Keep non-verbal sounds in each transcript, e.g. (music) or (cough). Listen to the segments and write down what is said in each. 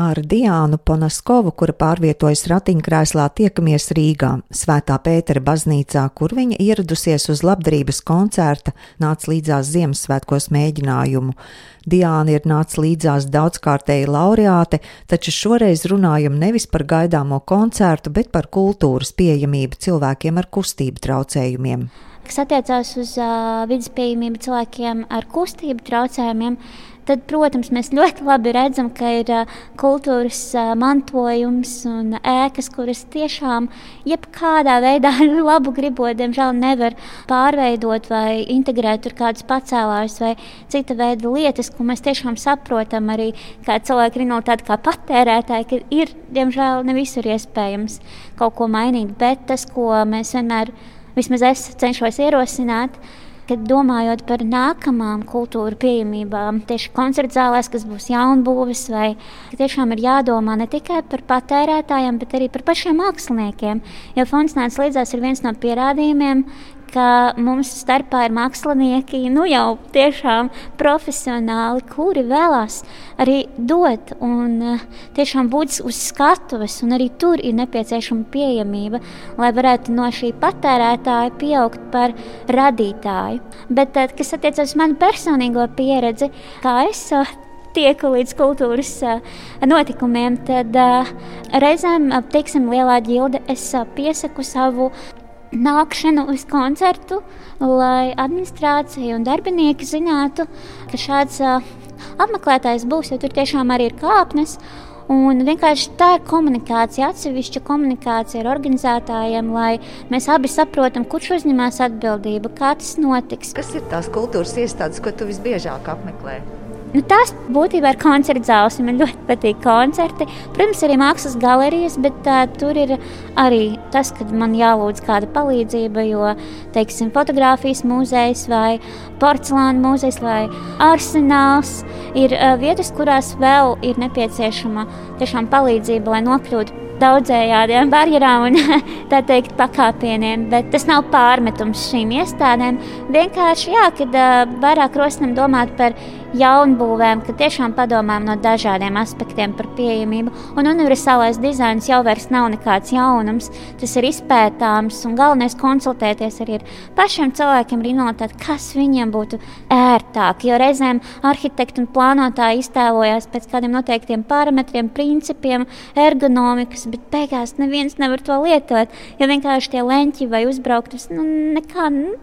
Ar Diānu Ponaskovu, kura pārvietojas ratiņkrēslā, tiekamies Rīgā, Svētā Pētera baznīcā, kur viņa ieradusies uz labdarības koncerta, nāca līdzās Ziemassvētkos mēģinājumu. Diāna ir nāca līdzās daudzkārtēji laureāte, taču šoreiz runājam nevis par gaidāmo koncertu, bet par kultūras pieejamību cilvēkiem ar kustību traucējumiem. Kas attiecās uz uh, vidas pieejamību cilvēkiem ar kustību traucējumiem, tad, protams, mēs ļoti labi redzam, ka ir kultūras mantojums un ēkas, kuras tiešām jebkādā veidā (laughs) labu gribot, diemžēl nevar pārveidot vai integrēt tur kādus pacēlājus vai cita veida lietas, ko mēs tiešām saprotam arī kā cilvēki realitāti, kā patērētāji, ka ir, diemžēl, ne visur iespējams kaut ko mainīt, bet tas, ko mēs vienmēr, vismaz es cenšos ierosināt, kad domājot par nākamām kultūra pieejamībām, tieši koncerta zālēs, kas būs jaunbūves, vai tiešām ir jādomā ne tikai par patērētājiem, bet arī par pašiem māksliniekiem. Jo fonds nāca līdzās ir viens no pierādījumiem, ka mums starpā ir mākslinieki, nu jau tiešām profesionāli, kuri vēlās arī dot un eh, tiešām būt uz skatuves, un arī tur ir nepieciešama pieejamība, lai varētu no šī patērētāja pieaugt par radītāju. Bet, eh, kas attiecas uz manu personīgo pieredzi, kā es eh, tieku līdz kultūras notikumiem, tad reizēm, teiksim, lielā ģilde, es piesaku savu nākšanu uz koncertu, lai administrācija un darbinieki zinātu, ka šāds apmeklētājs būs, jo tur tiešām arī ir kāpnes. Un vienkārši tā ir komunikācija, atsevišķa komunikācija ar organizētājiem, lai mēs abi saprotam, kurš uzņemās atbildību, kā tas notiks. Kas ir tās kultūras iestādes, ko tu visbiežāk apmeklē? Nu, tās būtībā ir koncerta zāles. Man ļoti patīk koncerti. Protams, arī mākslas galerijas, bet uh, tur ir arī tas, ka man jālūdz kāda palīdzība. Jo, teiksim, fotografijas muzejs vai porcelāna muzejs vai arsenāls ir uh, vietas, kurās vēl ir nepieciešama tiešām palīdzība, lai nokļūtu daudzējādiem barjerām un (laughs) tā teikt pakāpieniem, bet tas nav pārmetums šīm iestādēm. Vienkārši, jā, kad vairāk rosinam domāt par jaunbūvēm, ka tiešām padomājam no dažādiem aspektiem par pieejamību. Un universālais dizains jau vairs nav nekāds jaunums, tas ir izpētāms un galvenais konsultēties arī ar pašiem cilvēkiem, rinotāt, kas viņiem būtu ērtāk. Jo reizēm arhitekti un plānotāji iztēlojās pēc kādiem noteiktiem parametriem, principiem, ergonomikas, bet beigās neviens nevar to lietot, jo vienkārši tie leņķi vai uzbrauktas, nu, nekā. Nu,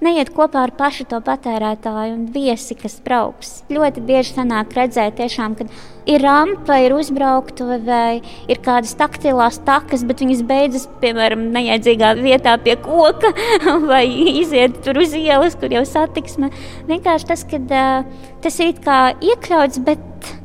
neiet kopā ar pašu to patērētāju un viesi, kas brauks. Ļoti bieži sanāk redzēt, tiešām, kad ir rampa, ir uzbraukta vai ir kādas taktilās takas, bet viņas beidzas, piemēram, neiedzīgā vietā pie koka (laughs) vai iziet tur uz ielas, kur jau satiksme. Vienkārši tas, ka uh, tas ir kā iekļauts, bet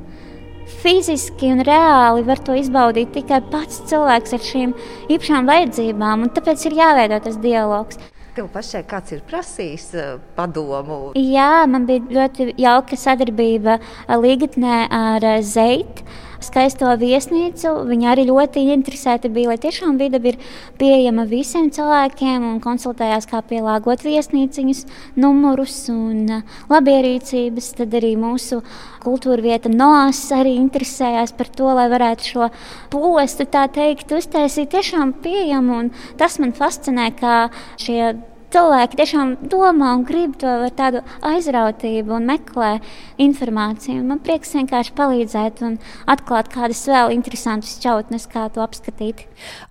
fiziski un reāli var to izbaudīt tikai pats cilvēks ar šīm īpašām vajadzībām, un tāpēc ir jāveido tas dialogs. Tev pašai kāds ir prasījis uh, padomu? Jā, man bija ļoti jauka sadarbība Līgatnē ar eh, Zeitu skaisto viesnīcu. Viņa arī ļoti interesēta bija, lai tiešām vide ir pieejama visiem cilvēkiem un konsultējās, kā pielāgot viesnīciņas, numurus un uh, labierīcības. Tad arī mūsu kultūra vieta NOAS arī interesējās par to, lai varētu šo postu tā teikt uztaisīt tiešām pieejamu. Un tas man fascinē, kā šie cilvēki tiešām domā un grib to ar tādu aizrautību un meklē informāciju. Man prieks vienkārši palīdzēt un atklāt kādas vēl interesantas čautnes, kā to apskatīt.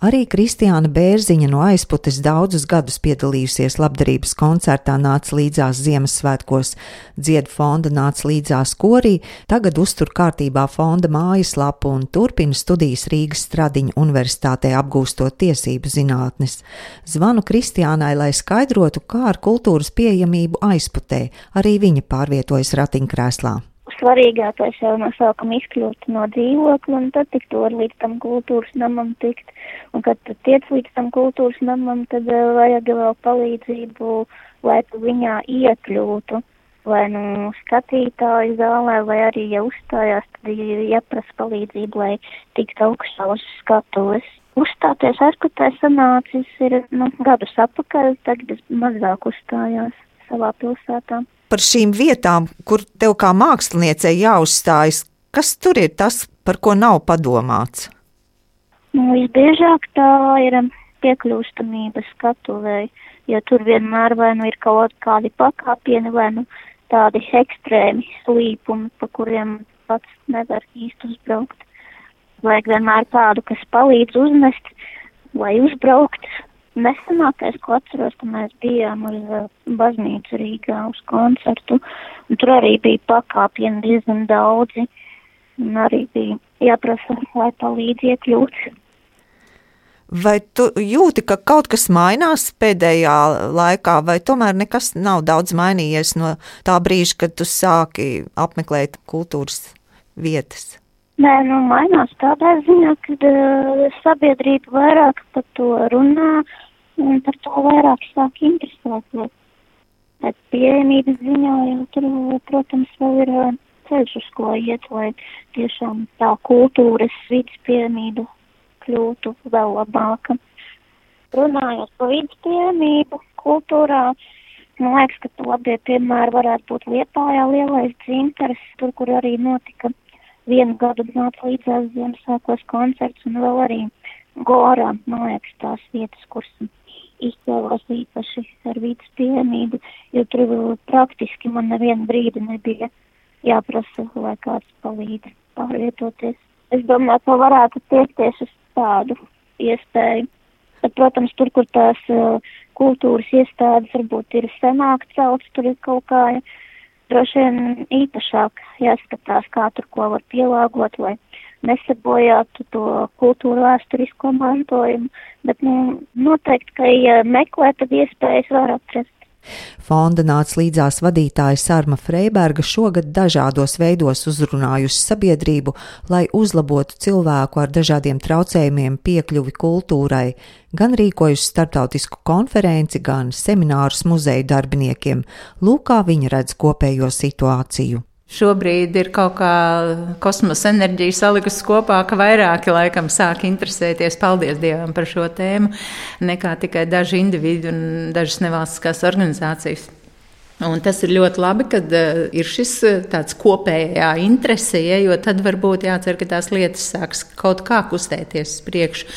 Arī Kristiāna Bērziņa no aizputes daudzus gadus piedalījusies labdarības koncertā nāca līdzās Ziemassvētkos. Dziedu fonda nāca līdzās korī, tagad uztur kārtībā fonda mājaslapu un turpina studijas Rīgas Stradiņa universitātē apgūstot tiesību zinātnes. Zvanu Kristiānai, lai skaidrotu, skaidrotu, kā ar kultūras pieejamību aizputē arī viņa pārvietojas ratiņkrēslā. Svarīgākais jau no sākuma izkļūt no dzīvokļa un tad tik to līdz tam kultūras namam tikt. Un kad tu tiec līdz tam kultūras namam, tad uh, vajag vēl palīdzību, lai tu viņā iekļūtu. Vai nu skatītāju zālē, vai arī, ja uzstājās, tad jāprasa palīdzību, lai tiktu augstā uz skatuves. Uzstāties Erkutē sanācis ir nu, gadus apakaļ, tagad es mazāk uzstājās savā pilsētā. Par šīm vietām, kur tev kā māksliniecei jāuzstājas, Kas tur ir tas, par ko nav padomāts? Nu, visbiežāk tā ir piekļūstamība skatuvēji, jo tur vienmēr vai nu ir kaut kādi pakāpieni, vai nu tādi ekstrēmi slīpumi, pa kuriem pats nevar īsti uzbraukt. Vajag vienmēr kādu, kas palīdz uznest vai uzbraukt. Nesenākais, ko atceros, ka mēs bijām uz uh, baznīcu Rīgā uz koncertu, un tur arī bija pakāpieni diezgan daudzi, un arī bija jāprasa, lai palīdz iekļūt. Vai tu jūti, ka kaut kas mainās pēdējā laikā, vai tomēr nekas nav daudz mainījies no tā brīža, kad tu sāki apmeklēt kultūras vietas? Nē, nu mainās tādā ziņā, ka uh, sabiedrība vairāk par to runā un par to vairāk sāk interesēties. Bet pieejamības ziņā jau tur, protams, vēl ir uh, ceļš, uz ko iet, lai tiešām tā kultūras vidas pieejamība kļūtu vēl labāka. Runājot par vidas pieejamību kultūrā, man liekas, ka labie piemēri varētu būt Liepājā lielais dzintars, tur, kur arī notika vienu gadu nāca līdzās Ziemassvētkos koncerts un vēl arī Gorā, man liekas, tās vietas, kuras izcēlās īpaši ar vītas pieejamību, jo tur praktiski man nevienu brīdi nebija jāprasa, lai kāds palīdz pārvietoties. Es domāju, ka varētu tiekties uz tādu iespēju. Bet, protams, tur, kur tās uh, kultūras iestādes varbūt ir senāk celtas, tur ir kaut kā uh, droši vien īpašāk jāskatās, kā tur ko var pielāgot, lai nesabojātu to kultūru vēsturisko mantojumu, bet nu, noteikti, ka, ja meklē, tad iespējas var atrast. Fonda nāca līdzās vadītāja Sārma Freiberga šogad dažādos veidos uzrunājusi sabiedrību, lai uzlabotu cilvēku ar dažādiem traucējumiem piekļuvi kultūrai, gan rīkojusi starptautisku konferenci, gan seminārus muzeju darbiniekiem. Lūk, kā viņa redz kopējo situāciju. Šobrīd ir kaut kā kosmosa enerģija salikusi kopā, ka vairāki laikam sāk interesēties, paldies Dievam par šo tēmu, nekā tikai daži individi un dažas nevalstiskās organizācijas. Un tas ir ļoti labi, ka uh, ir šis uh, tāds kopējā interese, ja, jo tad varbūt jācer, ka tās lietas sāks kaut kā kustēties uz priekšu.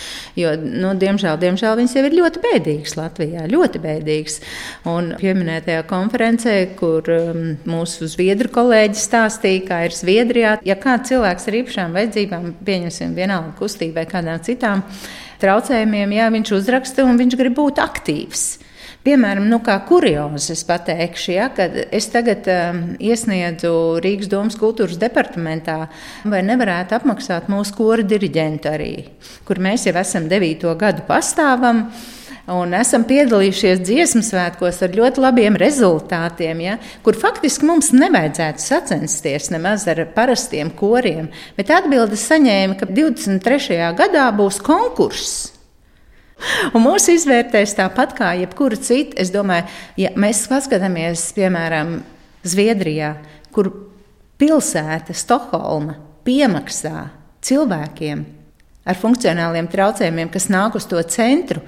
Jo, nu, diemžēl, diemžēl viņas jau ir ļoti bēdīgas Latvijā, ļoti bēdīgas. Un pieminētajā konferencē, kur um, mūsu zviedru kolēģi stāstīja, kā ir Zviedrijā, ja kāds cilvēks ar īpašām vajadzībām, pieņemsim vienalga kustībai, kādām citām traucējumiem, jā, viņš uzraksta un viņš grib būt aktīvs. Piemēram, nu, kā kuriozi es pateikšu, ja, kad es tagad um, iesniedzu Rīgas domas kultūras departamentā, vai nevarētu apmaksāt mūsu kora diriģentu arī, kur mēs jau esam devīto gadu pastāvam. Un esam piedalījušies dziesmu svētkos ar ļoti labiem rezultātiem, ja, kur faktiski mums nevajadzētu sacensties nemaz ar parastiem koriem. Bet atbildes saņēma, ka 23. gadā būs konkurss. Un mūsu izvērtēs tāpat kā jebkura cita. Es domāju, ja mēs paskatāmies, piemēram, Zviedrijā, kur pilsēta Stokholma piemaksā cilvēkiem ar funkcionāliem traucējumiem, kas nāk uz to centru,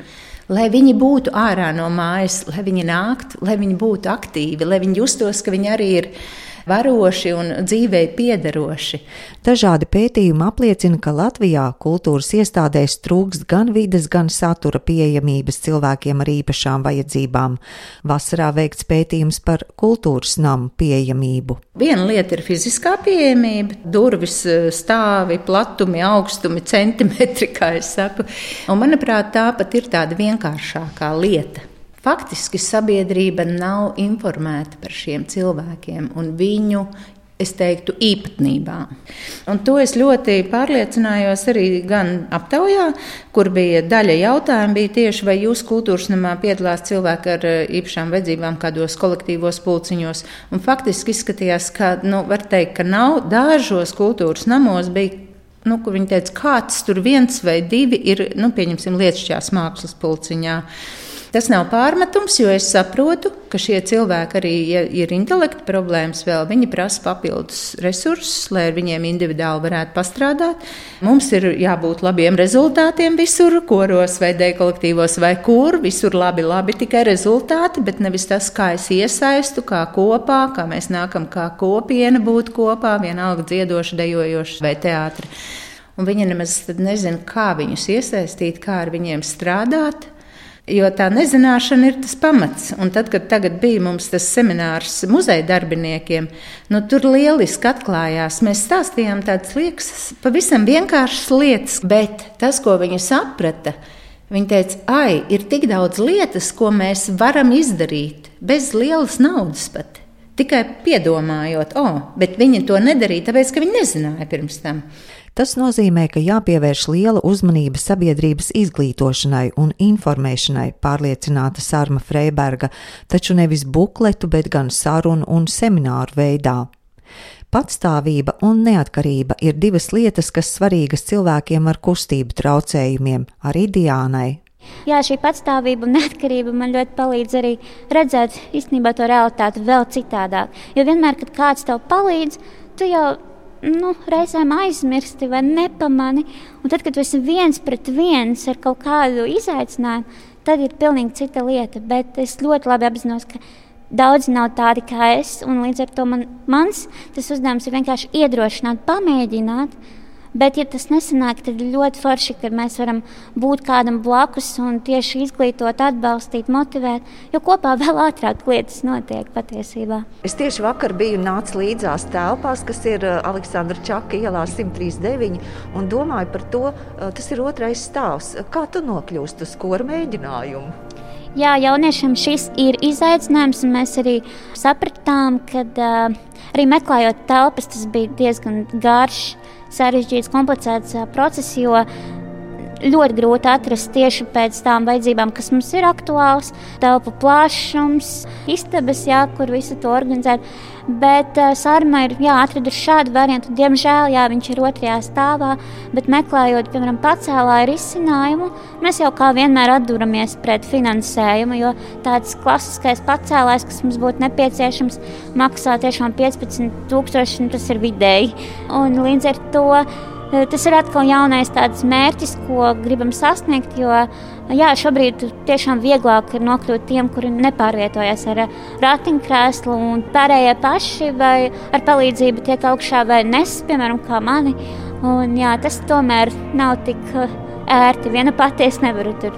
lai viņi būtu ārā no mājas, lai viņi nāktu, lai viņi būtu aktīvi, lai viņi justos, ka viņi arī ir varoši un dzīvei piederoši. Dažādi pētījumi apliecina, ka Latvijā kultūras iestādēs trūkst gan vides, gan satura pieejamības cilvēkiem ar īpašām vajadzībām. Vasarā veikts pētījums par kultūras namu pieejamību. Viena lieta ir fiziskā pieejamība, durvis, stāvi, platumi, augstumi, centimetri, (laughs) kā es saku. Un, manuprāt, tā pat ir tāda vienkāršākā lieta. Faktiski sabiedrība nav informēta par šiem cilvēkiem un viņu es teiktu, īpatnībām. Un to es ļoti pārliecinājos arī gan aptaujā, kur bija daļa jautājumu, bija tieši, vai jūsu kultūras namā piedalās cilvēki ar eh, īpašām vajadzībām, kādos kolektīvos pulciņos. Un faktiski izskatījās, ka, nu, var teikt, ka nav dažos kultūras namos bija. Nu, kur viņi teica, kāds tur viens vai divi ir, nu, pieņemsim, lietušķās mākslas pulciņā. Tas nav pārmetums, jo es saprotu, ka šie cilvēki arī, ja ir intelekta problēmas, vēl viņi prasa papildus resursus, lai ar viņiem individuāli varētu pastrādāt. Mums ir jābūt labiem rezultātiem visur, koros vai dēļ kolektīvos vai kur. Visur labi, labi tikai rezultāti, bet nevis tas, kā es iesaistu, kā kopā, kā mēs nākam kā kopiena būt kopā, vienalga dziedoša, dejojoša vai teātris. Un viņi nemaz nezina, kā viņus iesaistīt, kā ar viņiem strādāt. Jo tā nezināšana ir tas pamats. Un tad, kad bija mums tas seminārs muzeja darbiniekiem, nu, tur lieliski atklājās. Mēs stāstījām tādas liekas, pavisam vienkāršas lietas, bet tas, ko viņi saprata, viņi teica, ai, ir tik daudz lietas, ko mēs varam izdarīt bez lielas naudas pat. Tikai piedomājot, oh, bet viņi to nedarīja, tāpēc, ka viņi nezināja pirms tam. Tas nozīmē, ka jāpievērš liela uzmanība sabiedrības izglītošanai un informēšanai, pārliecināta Sārma Freiberga, taču nevis bukletu, bet gan sarunu un semināru veidā. Patstāvība un neatkarība ir divas lietas, kas svarīgas cilvēkiem ar kustību traucējumiem, arī Diānai. Jā, šī patstāvība un neatkarība man ļoti palīdz arī redzēt īstenībā to realitāti vēl citādāk. Jo vienmēr, kad kāds tev palīdz, tu jau nu, reizēm aizmirsti vai nepamani. Un tad, kad tu esi viens pret viens ar kaut kādu izaicinājumu, tad ir pilnīgi cita lieta. Bet es ļoti labi apzinos, ka daudzi nav tādi kā es. Līdz ar to man, mans uzdevums ir vienkārši iedrošināt, pamēģināt Bet, ja tas nesanāk, tad ļoti forši, ka mēs varam būt kādam blakus un tieši izglītot, atbalstīt, motivēt, jo kopā vēl ātrāk lietas notiek patiesībā. Es tieši vakar biju nācis līdzās telpās, kas ir uh, Aleksandra Čaka ielā 139, un domāju par to, uh, tas ir otrais stāvs. Kā tu nokļūsti uz kora mēģinājumu? Jā, jauniešiem šis ir izaicinājums, un mēs arī sapratām, ka uh, arī meklējot telpas, tas bija diezgan garš sarežģīts, komplicēts process, jo ļoti grūti atrast tieši pēc tām vajadzībām, kas mums ir aktuāls. Telpu plašums, istabas, jā, kur visu to organizēt. Bet uh, Sārma ir jā, atradusi šādu variantu. Diemžēl jā, viņš ir otrajā stāvā, bet meklējot, piemēram, pacēlāju risinājumu, mēs jau kā vienmēr atduramies pret finansējumu, jo tāds klasiskais pacēlājs, kas mums būtu nepieciešams, maksā tiešām 15,000, tas ir vidēji. Un līdz ar to tas ir atkal jaunais mērķis, ko gribam sasniegt. Jo jā, šobrīd tiešām vieglāk ir nokļūt tiem, kuri nepārvietojas ar ratiņkrēslu, un pārējie paši vai ar palīdzību tiek augšā vai nes, piemēram, kā mani. Un, jā, tas tomēr nav tik eh, ērti. Viena pati es nevaru tur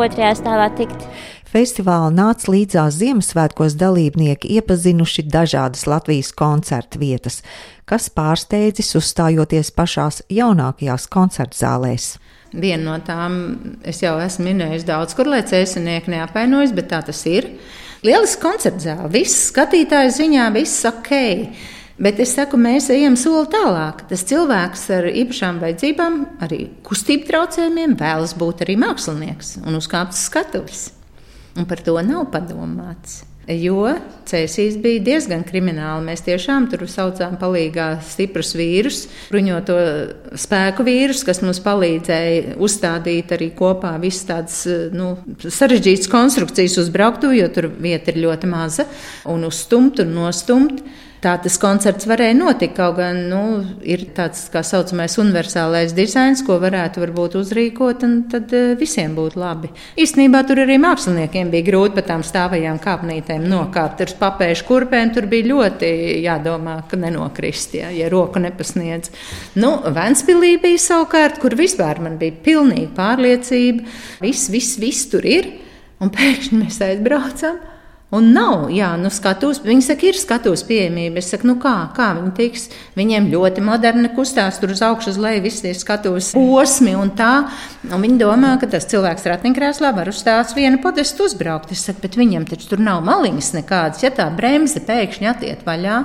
otrajā stāvā tikt. Festivāla nāca līdzās Ziemassvētkos dalībnieki iepazinuši dažādas Latvijas koncertu vietas, kas pārsteidzis uzstājoties pašās jaunākajās koncertzālēs. Viena no tām es jau esmu minējusi daudz, kur lai cēsinieki neapvainojas, bet tā tas ir. Lielisks koncerts zāle, viss skatītāju ziņā, viss ok. Bet es saku, mēs ejam soli tālāk. Tas cilvēks ar īpašām vajadzībām, arī kustību traucējumiem, vēlas būt arī mākslinieks un uzkāpt uz skatuves. Un par to nav padomāts. Jo cēsīs bija diezgan krimināli. Mēs tiešām tur saucām palīgā stiprus vīrus, bruņoto spēku vīrus, kas mums palīdzēja uzstādīt arī kopā visas tādas nu, sarežģītas konstrukcijas uzbrauktu, jo tur vieta ir ļoti maza, un uzstumt un nostumt tā tas koncerts varēja notikt. Kaut gan nu, ir tāds tā saucamais universālais dizains, ko varētu varbūt uzrīkot, un tad eh, visiem būtu labi. Īstenībā tur arī māksliniekiem bija grūti pa tām stāvajām kāpnītēm nokāpt. Tur papēžu kurpēm tur bija ļoti jādomā, ka nenokrist, ja, ja roku nepasniedz. Nu, Ventspilī bija savukārt, kur vispār man bija pilnīga pārliecība, viss, viss, viss tur ir, un (laughs) pēkšņi mēs aizbraucam. Un nav, jā, nu, skatos, viņi saka, ir skatuves pieejamība. Es saku, nu kā, kā viņi tiks? Viņiem ļoti moderni kustās tur uz augšu, uz leju, visi tie skatuves posmi un tā. Un viņi domā, ka tas cilvēks ratiņkrēslā var uz tās viena podestu uzbraukt. Es saku, bet viņam taču tur nav maliņas nekādas, ja tā bremze pēkšņi atiet vaļā.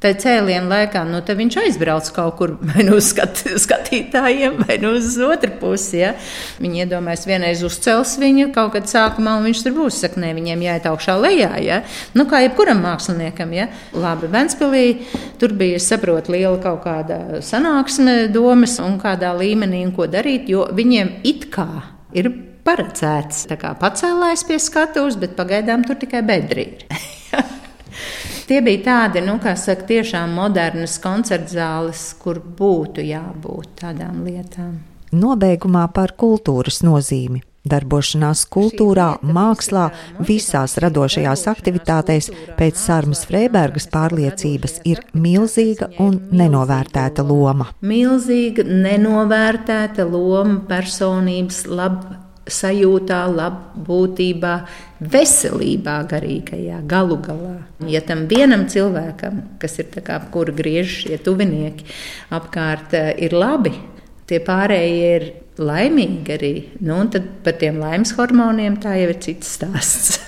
Tā cēliena laikā nu, viņš aizbrauc kaut kur (laughs) vai nu uz skat, skatītājiem, vai nu uz otru pusi. Ja. Viņi iedomājas, vienreiz uzcels viņu kaut kad sākumā, un viņš tur būs. Saka, nē, viņiem jāiet augšā lejā. Ja. Nu, kā jebkuram māksliniekam, ja. Labi, Ventspilī tur bija, es saprotu, liela kaut kāda sanāksme domas un kādā līmenī un ko darīt, jo viņiem it kā ir paredzēts pacēlājs pie skatuves, bet pagaidām tur tikai bedri ir. (laughs) Tie bija tādi, nu, kā saka, tiešām modernas koncerta zāles, kur būtu jābūt tādām lietām. Nobeigumā par kultūras nozīmi. Darbošanās kultūrā, mākslā, visās radošajās aktivitātēs pēc Sārmas Freibergas pārliecības ir milzīga un nenovērtēta loma. Milzīga, nenovērtēta loma personības labsajūtā, labbūtībā, veselībā, garīgajā galu galā. Ja tam vienam cilvēkam, kas ir kā, kur griež šie tuvinieki apkārt, ir labi, tie pārējie ir laimīgi arī. Nu, un tad par tiem laimes hormoniem tā jau ir cits stāsts. (laughs)